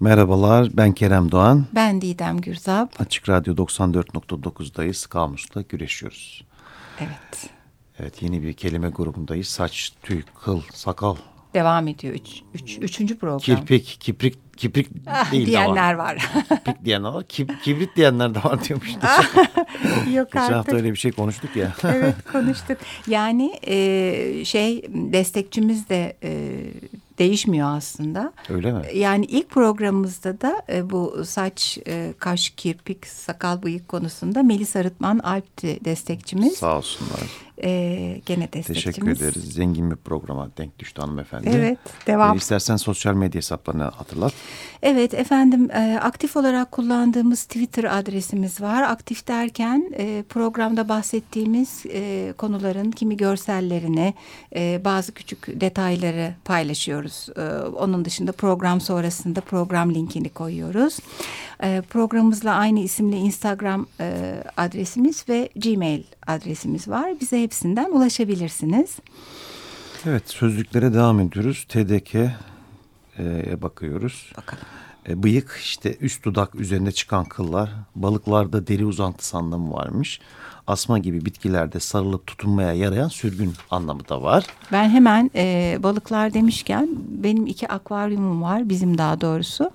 Merhabalar, ben Kerem Doğan. Ben Didem Gürzap. Açık Radyo 94.9'dayız. Kamus'la güreşiyoruz. Evet. Evet, yeni bir kelime grubundayız. Saç, tüy, kıl, sakal. Devam ediyor. Üç, üç, üçüncü program. Kirpik, kiprik, kiprik Ah, değil diyenler ama. var. Kiprik diyenler var. Kib- kibrit diyenler de var diyormuş. Yok Geçen hafta artık. öyle bir şey konuştuk ya. evet konuştuk. Yani e, şey destekçimiz de e, değişmiyor aslında. öyle mi? Yani ilk programımızda da e, bu saç, e, kaş, kirpik, sakal, bıyık konusunda Melis Arıtman Alp'ti destekçimiz. Sağ olsunlar. E, gene destekçimiz. Teşekkür ederiz. Zengin bir programa denk düştü hanımefendi. Evet, devam. Ee, istersen sosyal medya hesaplarını hatırlat. Evet efendim e, aktif olarak kullandığımız Twitter adresimiz var. Aktif derken e, programda bahsettiğimiz e, konuların kimi görsellerini, e, bazı küçük detayları paylaşıyoruz. E, onun dışında program sonrasında program linkini koyuyoruz. E, programımızla aynı isimli Instagram e, adresimiz ve Gmail adresimiz var. Bize hepsinden ulaşabilirsiniz. Evet, sözlüklere devam ediyoruz. TDK'ye bakıyoruz. Bakalım. E, bıyık işte üst dudak üzerine çıkan kıllar, balıklarda deri uzantısı anlamı varmış. Asma gibi bitkilerde sarılıp tutunmaya yarayan sürgün anlamı da var. Ben hemen e, balıklar demişken benim iki akvaryumum var bizim daha doğrusu.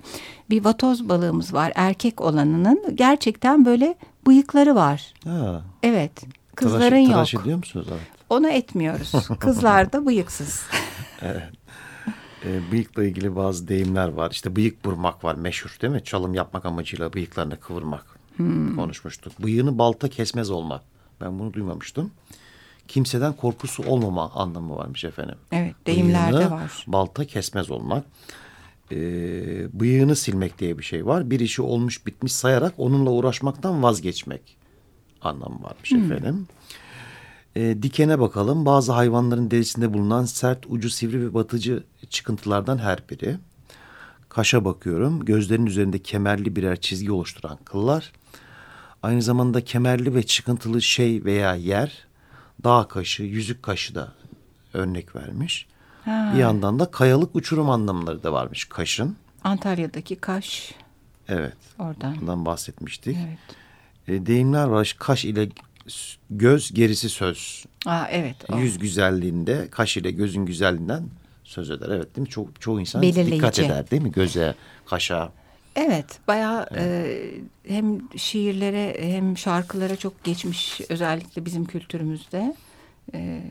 Bir vatoz balığımız var erkek olanının gerçekten böyle bıyıkları var. Ha, Evet kızların tıraş, yok. tıraş ediyor musunuz? Evet. Onu etmiyoruz. Kızlar da bıyıksız. E, bıyıkla ilgili bazı deyimler var. İşte bıyık burmak var meşhur değil mi? Çalım yapmak amacıyla bıyıklarını kıvırmak. Hmm. Konuşmuştuk. Bıyığını balta kesmez olmak. Ben bunu duymamıştım. Kimseden korkusu olmama anlamı varmış efendim. Evet deyimlerde Bıyığını var. balta kesmez olmak. Ee, bıyığını silmek diye bir şey var. Bir işi olmuş bitmiş sayarak onunla uğraşmaktan vazgeçmek anlamı varmış efendim. Ee, dikene bakalım. Bazı hayvanların derisinde bulunan sert, ucu sivri ve batıcı çıkıntılardan her biri. Kaşa bakıyorum. Gözlerin üzerinde kemerli birer çizgi oluşturan kıllar. Aynı zamanda kemerli ve çıkıntılı şey veya yer. Dağ kaşı, yüzük kaşı da örnek vermiş. Ha, Bir yandan da kayalık uçurum anlamları da varmış kaşın. Antalya'daki kaş Evet, oradan. bundan bahsetmiştik. Evet. E, deyimler var. Kaş ile göz gerisi söz. Aa, evet. o. Yüz güzelliğinde kaş ile gözün güzelliğinden söz eder. Evet değil mi? Çok, çoğu insan Belirleyici. dikkat eder değil mi? Göze, kaşa. Evet, bayağı e, hem şiirlere hem şarkılara çok geçmiş özellikle bizim kültürümüzde. E,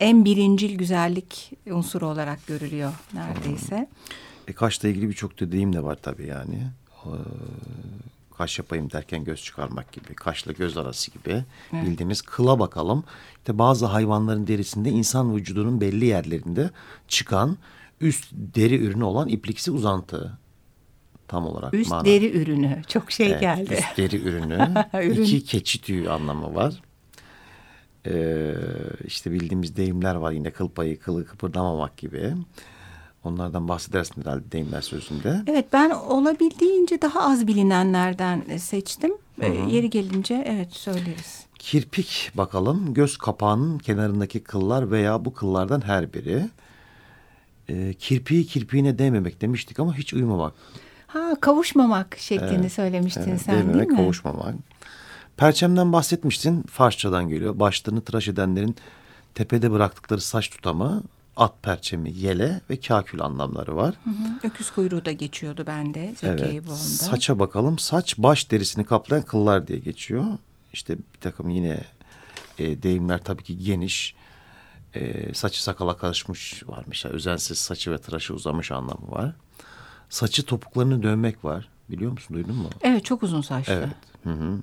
en- birincil güzellik unsuru olarak görülüyor neredeyse. E, kaşla ilgili birçok da deyim de var tabii yani. Ee, kaş yapayım derken göz çıkarmak gibi, kaşla göz arası gibi bildiğimiz kıla bakalım. İşte bazı hayvanların derisinde insan vücudunun belli yerlerinde çıkan üst deri ürünü olan ipliksi uzantı tam olarak. Üst mana. deri ürünü çok şey Evet, geldi. Üst deri ürünü. Ürün. İki keçi tüyü anlamı var. Ee, işte bildiğimiz deyimler var yine kıl payı, kılı kıpırdamamak gibi. Onlardan bahsedersin herhalde deyimler sözünde. Evet ben olabildiğince daha az bilinenlerden seçtim. E, yeri gelince evet söyleriz. Kirpik bakalım. Göz kapağının kenarındaki kıllar veya bu kıllardan her biri. Ee, kirpiği kirpiğine değmemek demiştik ama hiç uyumamak. Ha kavuşmamak şeklini söylemiştin Evet, sen değmemek, değil mi? kavuşmamak. Perçemden bahsetmiştin. Farsçadan geliyor. Başlarını tıraş edenlerin tepede bıraktıkları saç tutamı, at perçemi, yele ve kakül anlamları var. Hı hı, Öküz kuyruğu da geçiyordu bende Zeki Eyüboğlu'nda. Saça bakalım. Saç baş derisini kaplayan kıllar diye geçiyor. İşte bir takım yine e, deyimler tabii ki geniş. E, saçı sakala karışmış varmış. Yani özensiz saçı ve tıraşı uzamış anlamı var. Saçı topuklarını dövmek var. Biliyor musun? Duydun mu? Evet çok uzun saçlı. Evet. Hı hı.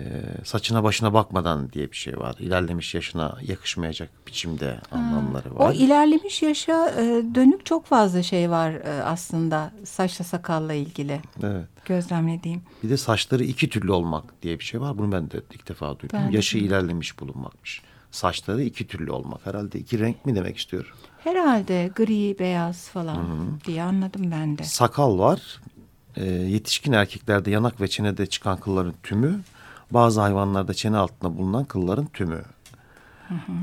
Ee, saçına başına bakmadan diye bir şey var. İlerlemiş yaşına yakışmayacak biçimde anlamları var. O ilerlemiş yaşa e, dönük çok fazla şey var e, aslında saçla sakalla ilgili evet. gözlemlediğim. Bir de saçları iki türlü olmak diye bir şey var. Bunu ben de ilk defa duydum. Ben de Yaşı ilerlemiş bulunmakmış. Saçları iki türlü olmak. Herhalde iki renk mi demek istiyor? Herhalde gri, beyaz falan diye anladım ben de. Sakal var. Ee, yetişkin erkeklerde yanak ve çenede çıkan kılların tümü. Bazı hayvanlarda çene altında bulunan kılların tümü.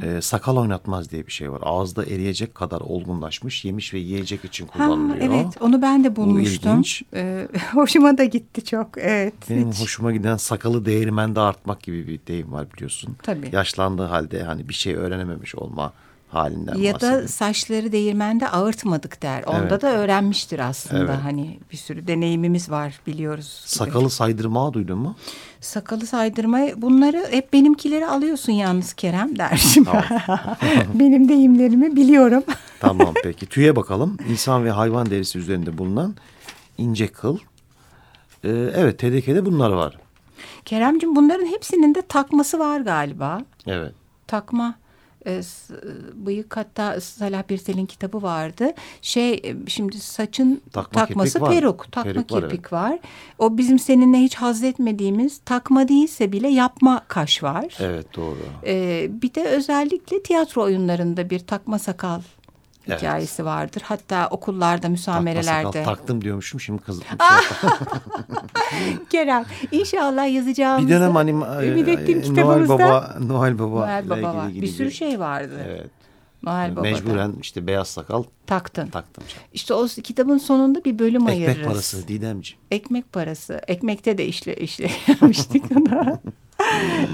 E, sakal oynatmaz diye bir şey var. Ağızda eriyecek kadar olgunlaşmış yemiş ve yiyecek için kullanılıyor. Ha, evet onu ben de bulmuştum. ilginç. Ee, hoşuma da gitti çok. Evet. Benim hiç- hoşuma giden sakalı değirmende artmak gibi bir deyim var biliyorsun. Tabii. Yaşlandığı halde hani bir şey öğrenememiş olma halinden Ya bahsediyor. da saçları değirmende ağırtmadık der. Onda Evet. da öğrenmiştir aslında. Evet. Hani bir sürü deneyimimiz var biliyoruz. gibi. Sakalı saydırmağı duydun mu? Sakalı saydırmayı bunları hep benimkileri alıyorsun yalnız Kerem dersim. Benim deyimlerimi biliyorum. Tamam peki. Tüye bakalım. İnsan ve hayvan derisi üzerinde bulunan ince kıl. Ee, evet TDK'de bunlar var. Keremcim bunların hepsinin de takması var galiba. Evet. Takma e, s- bıyık hatta Salah Birsel'in kitabı vardı. Şey e, şimdi saçın Takma takması kirpik var. peruk, takma Peruk var, kirpik var. O bizim seninle hiç haz etmediğimiz takma değilse bile yapma kaş var. Evet doğru. Ee, bir de özellikle tiyatro oyunlarında bir takma sakal Evet. hikayesi vardır. Hatta okullarda, Takma müsamerelerde. sakal taktım diyormuşum şimdi kız. Kerem inşallah yazacağımızda bir dönem hani e, kitabımızda Noel Baba Noel Baba Noel Baba var. Bir sürü şey vardı. Evet. Noel Baba'da. Mecburen işte beyaz sakal taktın. taktım. İşte o kitabın sonunda bir bölüm Ekmek ayırırız. parası Didemciğim. Ekmek parası. Ekmekte de işle işlemiştik ona.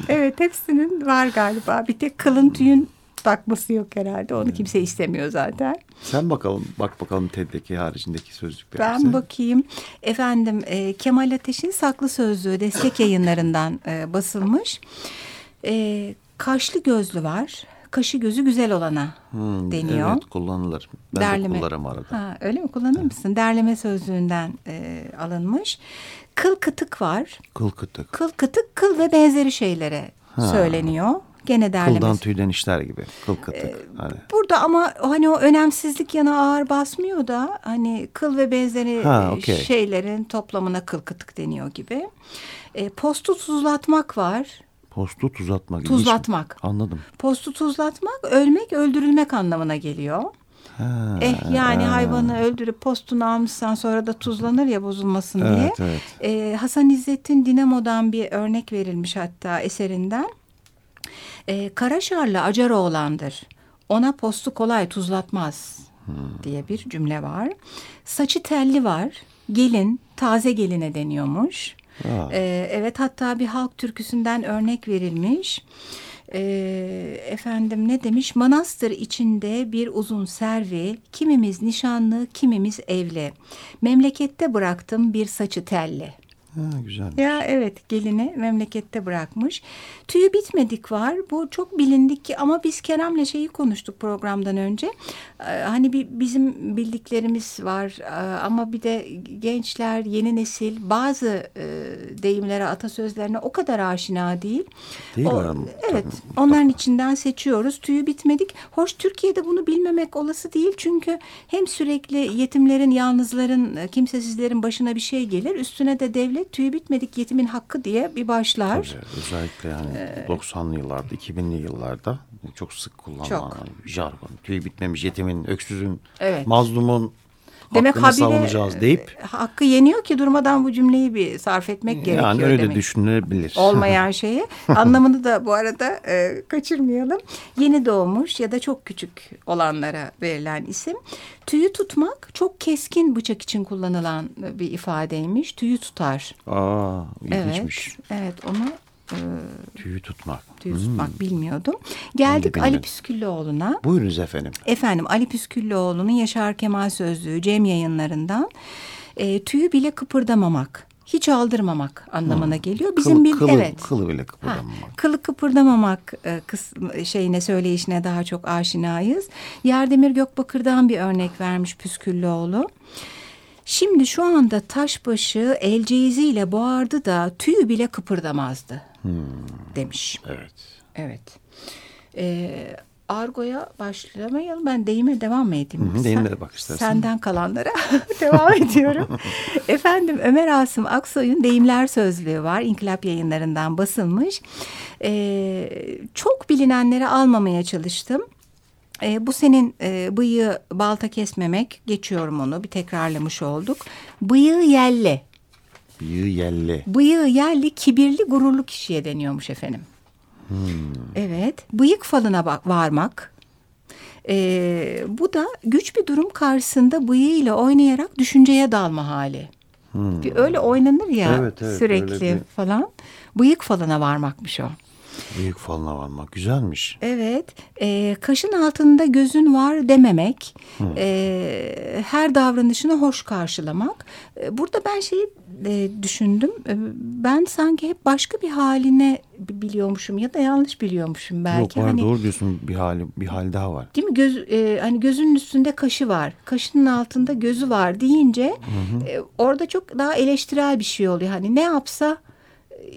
evet hepsinin var galiba. Bir tek kılın tüyün takması yok herhalde. Onu kimse istemiyor zaten. Sen bakalım bak bakalım TED'deki haricindeki sözlükler. Ben bakayım. Efendim e, Kemal Ateş'in Saklı Sözlüğü destek yayınlarından e, basılmış. E, kaşlı gözlü var. Kaşı gözü güzel olana Hmm, deniyor. Evet kullanılır. Ben de kullanırım arada. Ha, öyle mi kullanır mısın? Derleme sözlüğünden e, alınmış. Kıl kıtık var. Kıl kıtık. Kıl kıtık kıl ve benzeri şeylere söyleniyor. Gene derleme. Kıldan tüyden işler gibi. Kıl kıtık. hani. Burada ama hani o önemsizlik yana ağır basmıyor da hani kıl ve benzeri Ha, e, okey. şeylerin toplamına kıl kıtık deniyor gibi. E, postu tuzlatmak var. Postu tuzatmak. ilginç. Tuzlatmak. Anladım. Postu tuzlatmak ölmek öldürülmek anlamına geliyor. Ha, Eh yani hayvanı öldürüp postunu almışsan sonra da tuzlanır ya bozulmasın diye. Evet, evet. Ee, Hasan İzzettin Dinamo'dan bir örnek verilmiş hatta eserinden. Ee, Karaşarlı Acaroğlan'dır. Ona postu kolay tuzlatmaz diye bir cümle var. Saçı telli var. Gelin, taze geline deniyormuş. Aa. Ee, evet hatta bir halk türküsünden örnek verilmiş. Ee, efendim ne demiş? Manastır içinde bir uzun servi, kimimiz nişanlı, kimimiz evli. Memlekette bıraktım bir saçı telli. Ha. Ya evet gelini memlekette bırakmış. Tüyü bitmedik var. Bu çok bilindik ki ama biz Kerem'le şeyi konuştuk programdan önce. Ee, hani bir bizim bildiklerimiz var Ee, ama bir de gençler, yeni nesil bazı e, deyimlere, atasözlerine o kadar aşina değil. Değil O- mi? Evet. Onların içinden seçiyoruz. Tüyü bitmedik. Hoş Türkiye'de bunu bilmemek olası değil. Çünkü hem sürekli yetimlerin, yalnızların, e, kimsesizlerin başına bir şey gelir. Üstüne de devlet tüyü bitmedik yetimin hakkı diye bir başlar. Tabii, özellikle yani Ee, 90'lı yıllarda, 2000'li yıllarda çok sık kullanılan Çok. jargon. Tüy bitmemiş yetimin, öksüzün, Evet. mazlumun Demek hakkını habire savunacağız deyip e, hakkı yeniyor ki durmadan bu cümleyi bir sarf etmek gerekiyor yani öyle de demek. düşünülebilir. olmayan şeyi. Anlamını da bu arada e, kaçırmayalım. Yeni doğmuş ya da çok küçük olanlara verilen isim. Tüyü tutmak çok keskin bıçak için kullanılan bir ifadeymiş. Tüyü tutar. Aa, Evet. ilginçmiş. Evet onu e, Tüyü tutmak. tüyü tutmak bilmiyordum. Geldik Ali. Püsküllüoğlu'na. Buyurunuz efendim. Efendim Ali Püsküllüoğlu'nun Yaşar Kemal Sözlüğü Cem yayınlarından e, tüyü bile kıpırdamamak, hiç aldırmamak anlamına geliyor. Bizim Kıl, bir kılı, evet. kılı bile Ha, kıpırdamamak. kılı kıpırdamamak e, kısmı, şeyine söyleyişine daha çok aşinayız. Yerdemir Gökbakır'dan bir örnek vermiş Püsküllüoğlu. Şimdi şu anda taşbaşı elceyiziyle boğardı da tüyü bile kıpırdamazdı demiş. Evet. Evet. Ee, Argo'ya başlamayalım. Ben deyime devam mı edeyim? Hı hı, deyimlere bak istersen. Senden kalanlara devam ediyorum. Efendim Ömer Asım Aksoy'un Deyimler Sözlüğü var. İnkılap yayınlarından basılmış. Ee, çok bilinenleri almamaya çalıştım. Ee, bu senin e, bıyığı balta kesmemek. Geçiyorum onu bir tekrarlamış olduk. Bıyığı yelli. Bıyığı yelli. Bıyığı yerli kibirli gururlu kişiye deniyormuş efendim. Hmm. Evet. Bıyık falına bak varmak. Ee, bu da güç bir durum karşısında bıyığıyla oynayarak düşünceye dalma hali. Hmm. Bir öyle oynanır ya evet, evet, sürekli bir... falan. Bıyık falına varmakmış o. Büyük falına varmak güzelmiş. Evet. E, kaşın altında gözün var dememek. E, her davranışını hoş karşılamak. E, burada ben şeyi e, düşündüm. E, ben sanki hep başka bir haline biliyormuşum ya da yanlış biliyormuşum belki. Yok var hani, doğru diyorsun bir hali bir hal daha var. Değil mi? Göz e, hani gözünün üstünde kaşı var. Kaşının altında gözü var deyince hı hı. E, orada çok daha eleştirel bir şey oluyor. Hani ne yapsa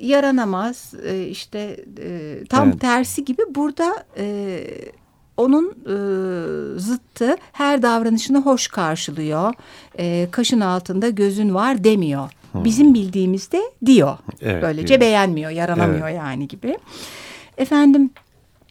yaranamaz e, işte e, tam evet. tersi gibi burada e, onun e, zıttı her davranışını hoş karşılıyor. E, kaşın altında gözün var demiyor. Hmm. Bizim bildiğimizde diyor. Evet, Böylece diyor. beğenmiyor, yaranamıyor evet. yani gibi. Efendim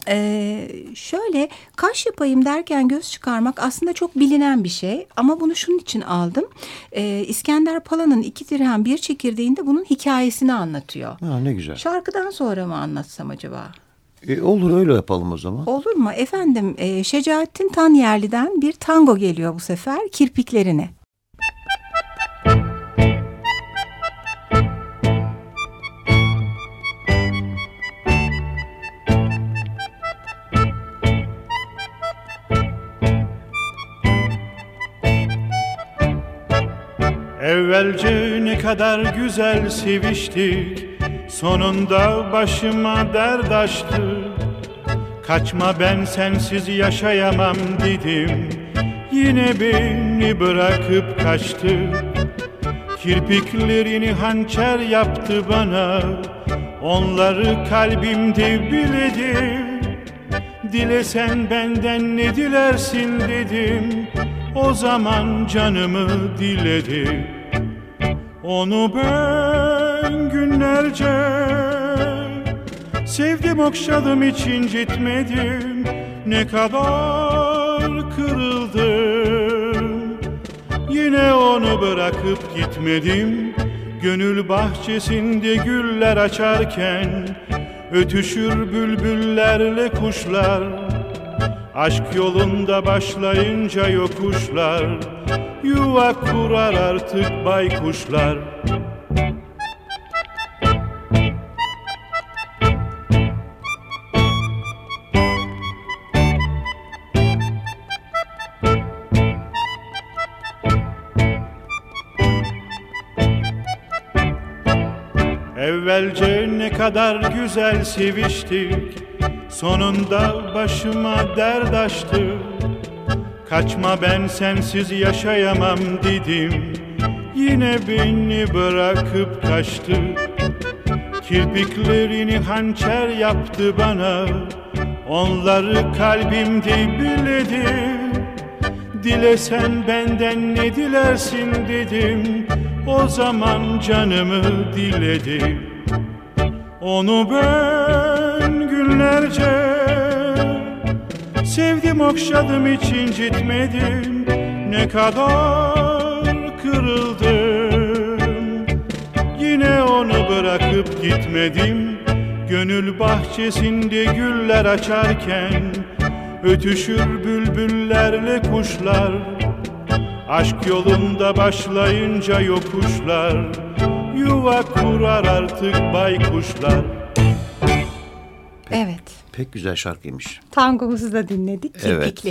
ee, şöyle kaş yapayım derken göz çıkarmak aslında çok bilinen bir şey ama bunu şunun için aldım. Ee, İskender Pala'nın iki dirhem bir çekirdeğinde bunun hikayesini anlatıyor. Ha, ne güzel. Şarkıdan sonra mı anlatsam acaba? E, olur öyle yapalım o zaman. Olur mu? Efendim e, Şecaettin Tanyerli'den bir tango geliyor bu sefer kirpiklerine. Evvelce ne kadar güzel seviştik Sonunda başıma dert açtı. Kaçma ben sensiz yaşayamam dedim Yine beni bırakıp kaçtı. Kirpiklerini hançer yaptı bana Onları kalbimde biledim. Dilesen benden ne dilersin dedim O zaman canımı diledi onu ben günlerce Sevdim okşadım hiç incitmedim. Ne kadar kırıldım. Yine onu bırakıp gitmedim. Gönül bahçesinde güller açarken Ötüşür bülbüllerle kuşlar Aşk yolunda başlayınca yokuşlar yuva kurar artık baykuşlar. Evvelce ne kadar güzel seviştik Sonunda başıma dert açtı. Kaçma ben sensiz yaşayamam dedim. Yine beni bırakıp kaçtı. Kirpiklerini hançer yaptı bana. Onları kalbimde biledim Dilesen benden ne dilersin dedim. O zaman canımı diledim. Onu ben günlerce. Sevdim okşadım hiç incitmedim. Ne kadar kırıldım. Yine onu bırakıp gitmedim. Gönül bahçesinde güller açarken Ötüşür bülbüllerle kuşlar. Aşk yolunda başlayınca yokuşlar. Yuva kurar artık baykuşlar Evet Pek güzel şarkıymış. Tangomuzu da dinledik. Evet.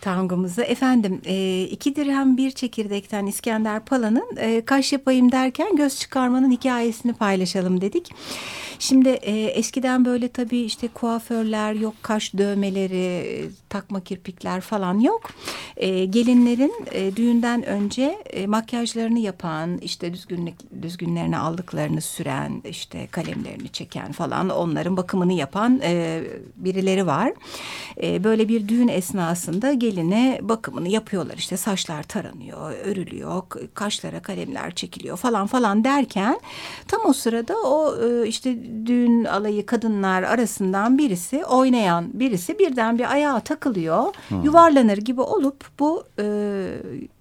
Tangomuzu. Efendim e, iki dirhem bir çekirdekten İskender Pala'nın e, kaş yapayım derken göz çıkarmanın hikayesini paylaşalım dedik. Şimdi e, eskiden böyle tabii işte kuaförler yok kaş dövmeleri, takma kirpikler falan yok. E, gelinlerin e, düğünden önce e, makyajlarını yapan, işte düzgünlük düzgünlerini aldıklarını süren, işte kalemlerini çeken falan onların bakımını yapan e, birileri var. E, böyle bir düğün esnasında geline bakımını yapıyorlar. İşte saçlar taranıyor, örülüyor, kaşlara kalemler çekiliyor falan falan derken tam o sırada o e, işte düğün alayı kadınlar arasından birisi oynayan birisi birden bir ayağa takılıyor. Hmm. Yuvarlanır gibi olup bu e,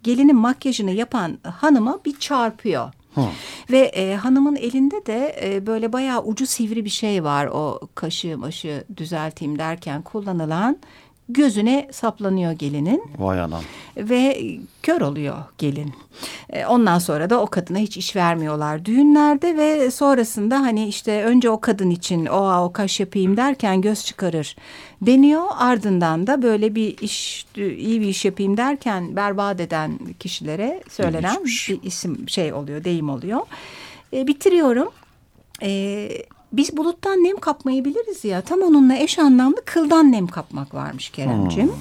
gelinin makyajını yapan hanıma bir çarpıyor. Ve e, hanımın elinde de e, böyle bayağı ucu sivri bir şey var. O kaşı maşı düzelteyim derken kullanılan gözüne saplanıyor gelinin. Vay anam. Ve kör oluyor gelin. E, ondan sonra da o kadına hiç iş vermiyorlar düğünlerde ve sonrasında hani işte önce o kadın için o o kaş yapayım derken göz çıkarır deniyor. Ardından da böyle bir iş iyi bir iş yapayım derken berbat eden kişilere söylenen bir isim şey oluyor deyim oluyor. E, bitiriyorum. E, biz buluttan nem kapmayı biliriz ya. Tam onunla eş anlamlı kıldan nem kapmak varmış Keremcim.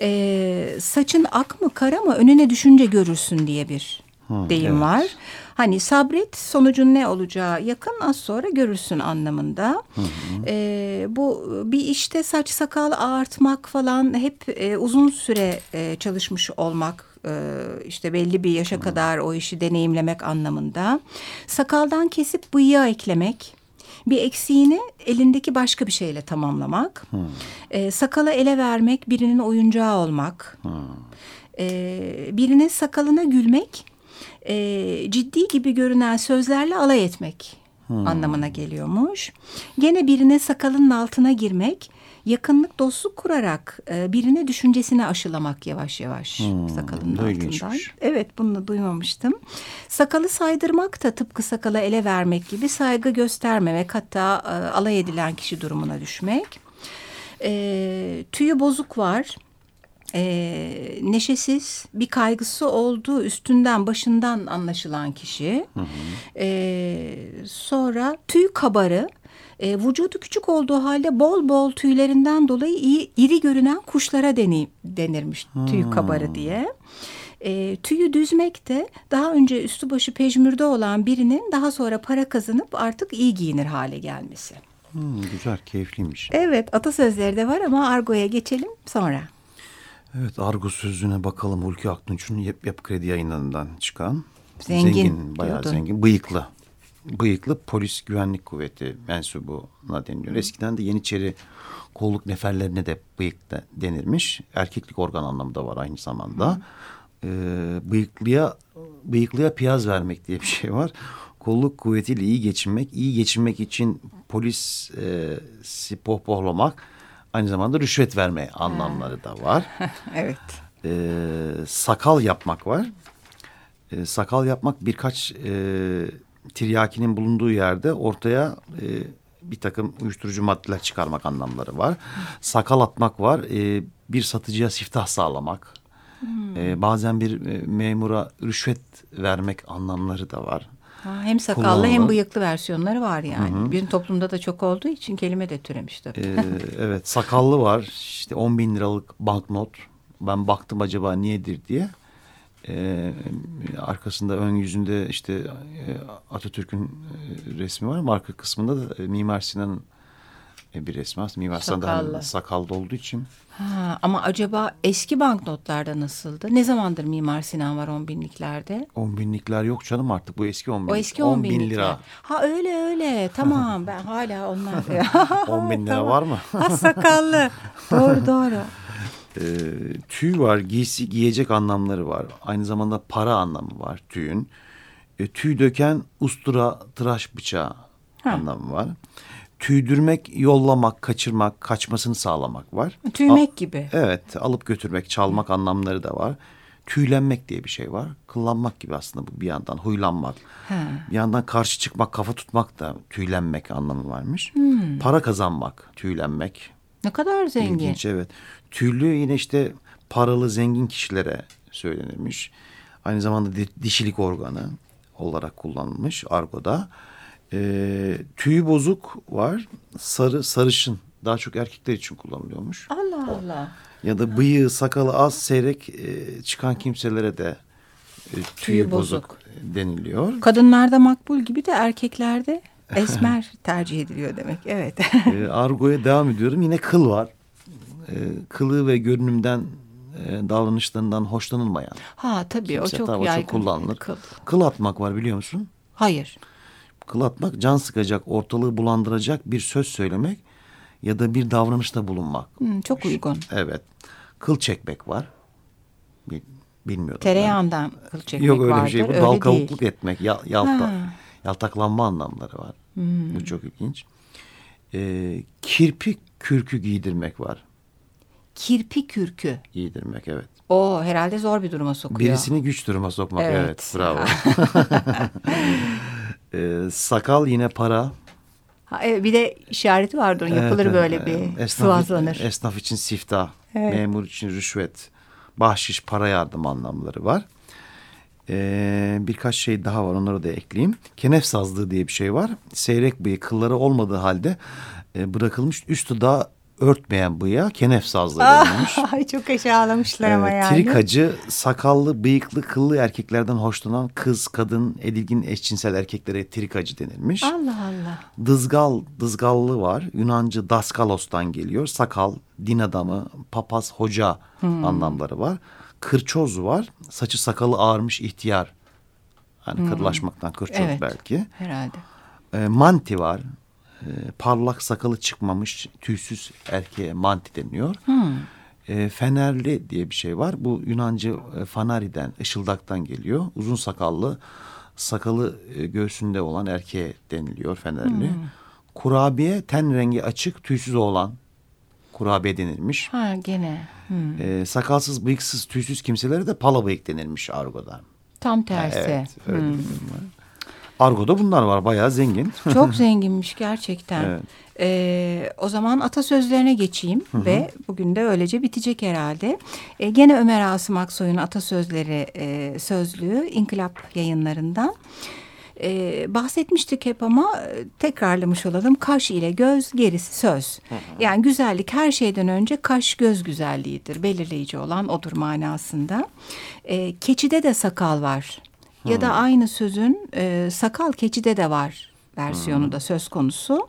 Ee, saçın ak mı kara mı önüne düşünce görürsün diye bir deyim evet. var. Hani sabret sonucun ne olacağı yakın az sonra görürsün anlamında. Ee, bu bir işte saç sakal ağartmak falan hep e, uzun süre e, çalışmış olmak e, işte belli bir yaşa kadar o işi deneyimlemek anlamında. Sakaldan kesip bıyığa eklemek. Bir eksiğini elindeki başka bir şeyle tamamlamak. Ee, sakala ele vermek, birinin oyuncağı olmak. Ee, birinin sakalına gülmek, e, ciddi gibi görünen sözlerle alay etmek anlamına geliyormuş. Gene birine sakalının altına girmek, yakınlık dostluk kurarak e, birine düşüncesini aşılamak yavaş yavaş sakalının bu da altından. ilginçmiş. Evet bunu duymamıştım. Sakalı saydırmak da tıpkı sakala ele vermek gibi saygı göstermemek hatta e, alay edilen kişi durumuna düşmek. E, tüyü bozuk var. E, neşesiz bir kaygısı olduğu üstünden başından anlaşılan kişi. E, sonra tüy kabarı. E, vücudu küçük olduğu halde bol bol tüylerinden dolayı iyi, iri görünen kuşlara deni, denirmiş tüy kabarı diye. E, tüyü düzmek de daha önce üstü başı pejmürde olan birinin daha sonra para kazanıp artık iyi giyinir hale gelmesi. Hmm, güzel, keyifliymiş. Evet atasözleri de var ama argoya geçelim sonra. Evet, Argo sözlüğüne bakalım. Hulki Aktunç'un Yap, Yapı Kredi yayınlarından çıkan. Zengin bayağı diyordun. zengin. Bıyıklı. Bıyıklı polis güvenlik kuvveti mensubuna deniliyor. Eskiden de Yeniçeri kolluk neferlerine de bıyık da denirmiş. Erkeklik organ anlamı da var aynı zamanda. Ee, bıyıklıya bıyıklıya piyaz vermek diye bir şey var. Kolluk kuvvetiyle iyi geçinmek, iyi geçinmek için polis e, si pohpohlamak, aynı zamanda rüşvet verme anlamları da var. evet. Ee, sakal yapmak var. Ee, sakal yapmak birkaç e, tiryakinin bulunduğu yerde ortaya e, bir takım uyuşturucu maddeler çıkarmak anlamları var. Sakal atmak var. Ee, bir satıcıya siftah sağlamak. Ee, bazen bir e, memura rüşvet vermek anlamları da var. Ha, hem sakallı Kullanılan. hem bıyıklı versiyonları var yani. Bir toplumda da çok olduğu için kelime de türemiş tabii. Ee, evet sakallı var işte 10 bin liralık banknot ben baktım acaba niyedir diye Ee, arkasında ön yüzünde işte e, Atatürk'ün e, resmi var ama arka kısmında da e, Mimar Sinan'ın bir resmi var. Mimar da Sakallı. hani sakallı olduğu için Ha, ama acaba eski banknotlarda nasıldı? Ne zamandır Mimar Sinan var on binliklerde? 10 binlikler yok canım artık bu eski 10 bin. O eski 10 on bin binlikler. lira. Ha öyle öyle tamam ben hala onlar. 10 bin lira Tamam. var mı? Ha sakallı. doğru doğru. Ee, tüy var, giysi, giyecek anlamları var. Aynı zamanda para anlamı var tüyün. E, tüy döken ustura, tıraş bıçağı Ha. anlamı var. Tüydürmek, yollamak, kaçırmak, kaçmasını sağlamak var. Tüymek Al- gibi. Evet, alıp götürmek, çalmak anlamları da var. Tüylenmek diye bir şey var. Kıllanmak gibi aslında bu bir yandan, huylanmak. Ha. Bir yandan karşı çıkmak, kafa tutmak da tüylenmek anlamı varmış. Hmm. Para kazanmak, tüylenmek. Ne kadar zengin. İlginç evet. Tüylü yine işte paralı zengin kişilere söylenirmiş. Aynı zamanda di- dişilik organı olarak kullanılmış argoda. Ee, tüyü bozuk var. Sarı sarışın daha çok erkekler için kullanılıyormuş. Allah Allah. Ya da bıyığı sakalı az seyrek e, çıkan kimselere de e, tüyü, bozuk. bozuk deniliyor. Kadınlarda makbul gibi de erkeklerde esmer tercih ediliyor demek. Evet. e, argoya devam ediyorum. Yine kıl var. E, kılığı ve görünümden e, davranışlarından hoşlanılmayan. ha tabii o Kimse çok o yaygın. çok kullanılır. Kıl. Kıl atmak var biliyor musun? Hayır. Atmak can sıkacak, ortalığı bulandıracak bir söz söylemek ya da bir davranışta bulunmak. Hmm, çok uygun. Evet. Kıl çekmek var. Bir Bilmiyordum. Tereyağından kıl çekmek Yok öyle vardır. bir şey. Bu öyle dal kavukluk etmek. Ya, yalta, Ha. Hmm. yaltaklanma anlamları var. Bu çok ilginç. Ee, kirpi kürkü giydirmek var. Kirpi kürkü. Giydirmek evet. O herhalde zor bir duruma sokuyor. Birisini güç duruma sokmak evet, Evet. bravo. Ee, sakal yine para. Ha, evet, bir de işareti vardır. Yapılır Evet, böyle evet. bir esnaf, sıvazlanır. Esnaf için siftah, Evet. memur için rüşvet, bahşiş, para yardım anlamları var. Ee, birkaç şey daha var onları da ekleyeyim. Kenef sazlığı diye bir şey var. Seyrek bıyık kılları olmadığı halde e, bırakılmış üstü daha örtmeyen bıyığa kenef sazlığı denilmiş. Ay çok aşağılamışlar ama Evet, yani. Trikacı sakallı, bıyıklı, kıllı erkeklerden hoşlanan kız, kadın, edilgin eşcinsel erkeklere trikacı denilmiş. Allah Allah. Dızgal, dızgallı var. Yunancı daskalos'tan geliyor. Sakal, din adamı, papaz, hoca anlamları var. Kırçoz var. Saçı sakalı ağarmış ihtiyar. Hani kırlaşmaktan kırçoz Evet. belki. Herhalde. E, manti var. E, parlak sakalı çıkmamış tüysüz erkeğe manti deniyor. E, fenerli diye bir şey var. Bu Yunancı e, fanariden, ışıldaktan geliyor. Uzun sakallı, sakalı e, göğsünde olan erkeğe deniliyor fenerli. Kurabiye ten rengi açık, tüysüz olan kurabiye denilmiş. Ha gene. Hmm. E, sakalsız, bıyıksız, tüysüz kimselere de pala bıyık denilmiş argoda. Tam tersi. Evet, öyle bir durum var. Argoda bunlar var, bayağı zengin. Çok zenginmiş gerçekten. Evet. Ee, o zaman atasözlerine geçeyim ve bugün de öylece bitecek herhalde. Ee, gene Ömer Asım Aksoy'un atasözleri e, sözlüğü İnkılap yayınlarından. Ee, bahsetmiştik hep ama e, tekrarlamış olalım. Kaş ile göz gerisi söz. Yani güzellik her şeyden önce kaş göz güzelliğidir. Belirleyici olan odur manasında. Ee, keçide de sakal var. Ya da aynı sözün e, sakal keçide de var versiyonu da söz konusu.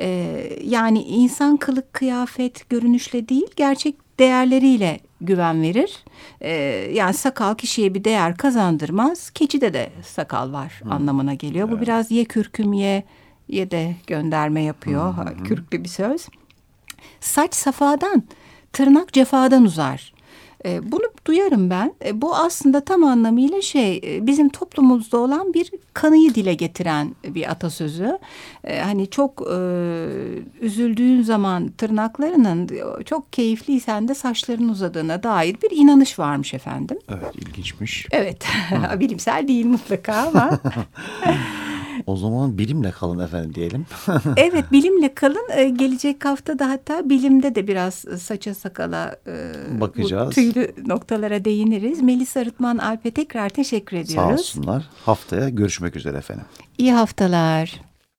Ee, yani insan kılık, kıyafet, görünüşle değil gerçek değerleriyle güven verir. Ee, yani sakal kişiye bir değer kazandırmaz. Keçide de sakal var anlamına geliyor. Bu biraz ye kürküm ye, ye de gönderme yapıyor. Kürklü bir söz. Saç safadan, tırnak cefadan uzar. E, bunu duyarım ben. E, bu aslında tam anlamıyla şey e, bizim toplumumuzda olan bir kanıyı dile getiren bir atasözü. E, hani çok e, üzüldüğün zaman tırnaklarının çok keyifliysen de saçların uzadığına dair bir inanış varmış efendim. Evet, ilginçmiş. Evet bilimsel değil mutlaka ama. O zaman bilimle kalın efendim diyelim. evet bilimle kalın. Ee, gelecek hafta da hatta bilimde de biraz saça sakala e, Bakacağız. tüylü noktalara değiniriz. Melis Arıtman Alp'e tekrar teşekkür Sağ ediyoruz. olsunlar. Haftaya görüşmek üzere efendim. İyi haftalar.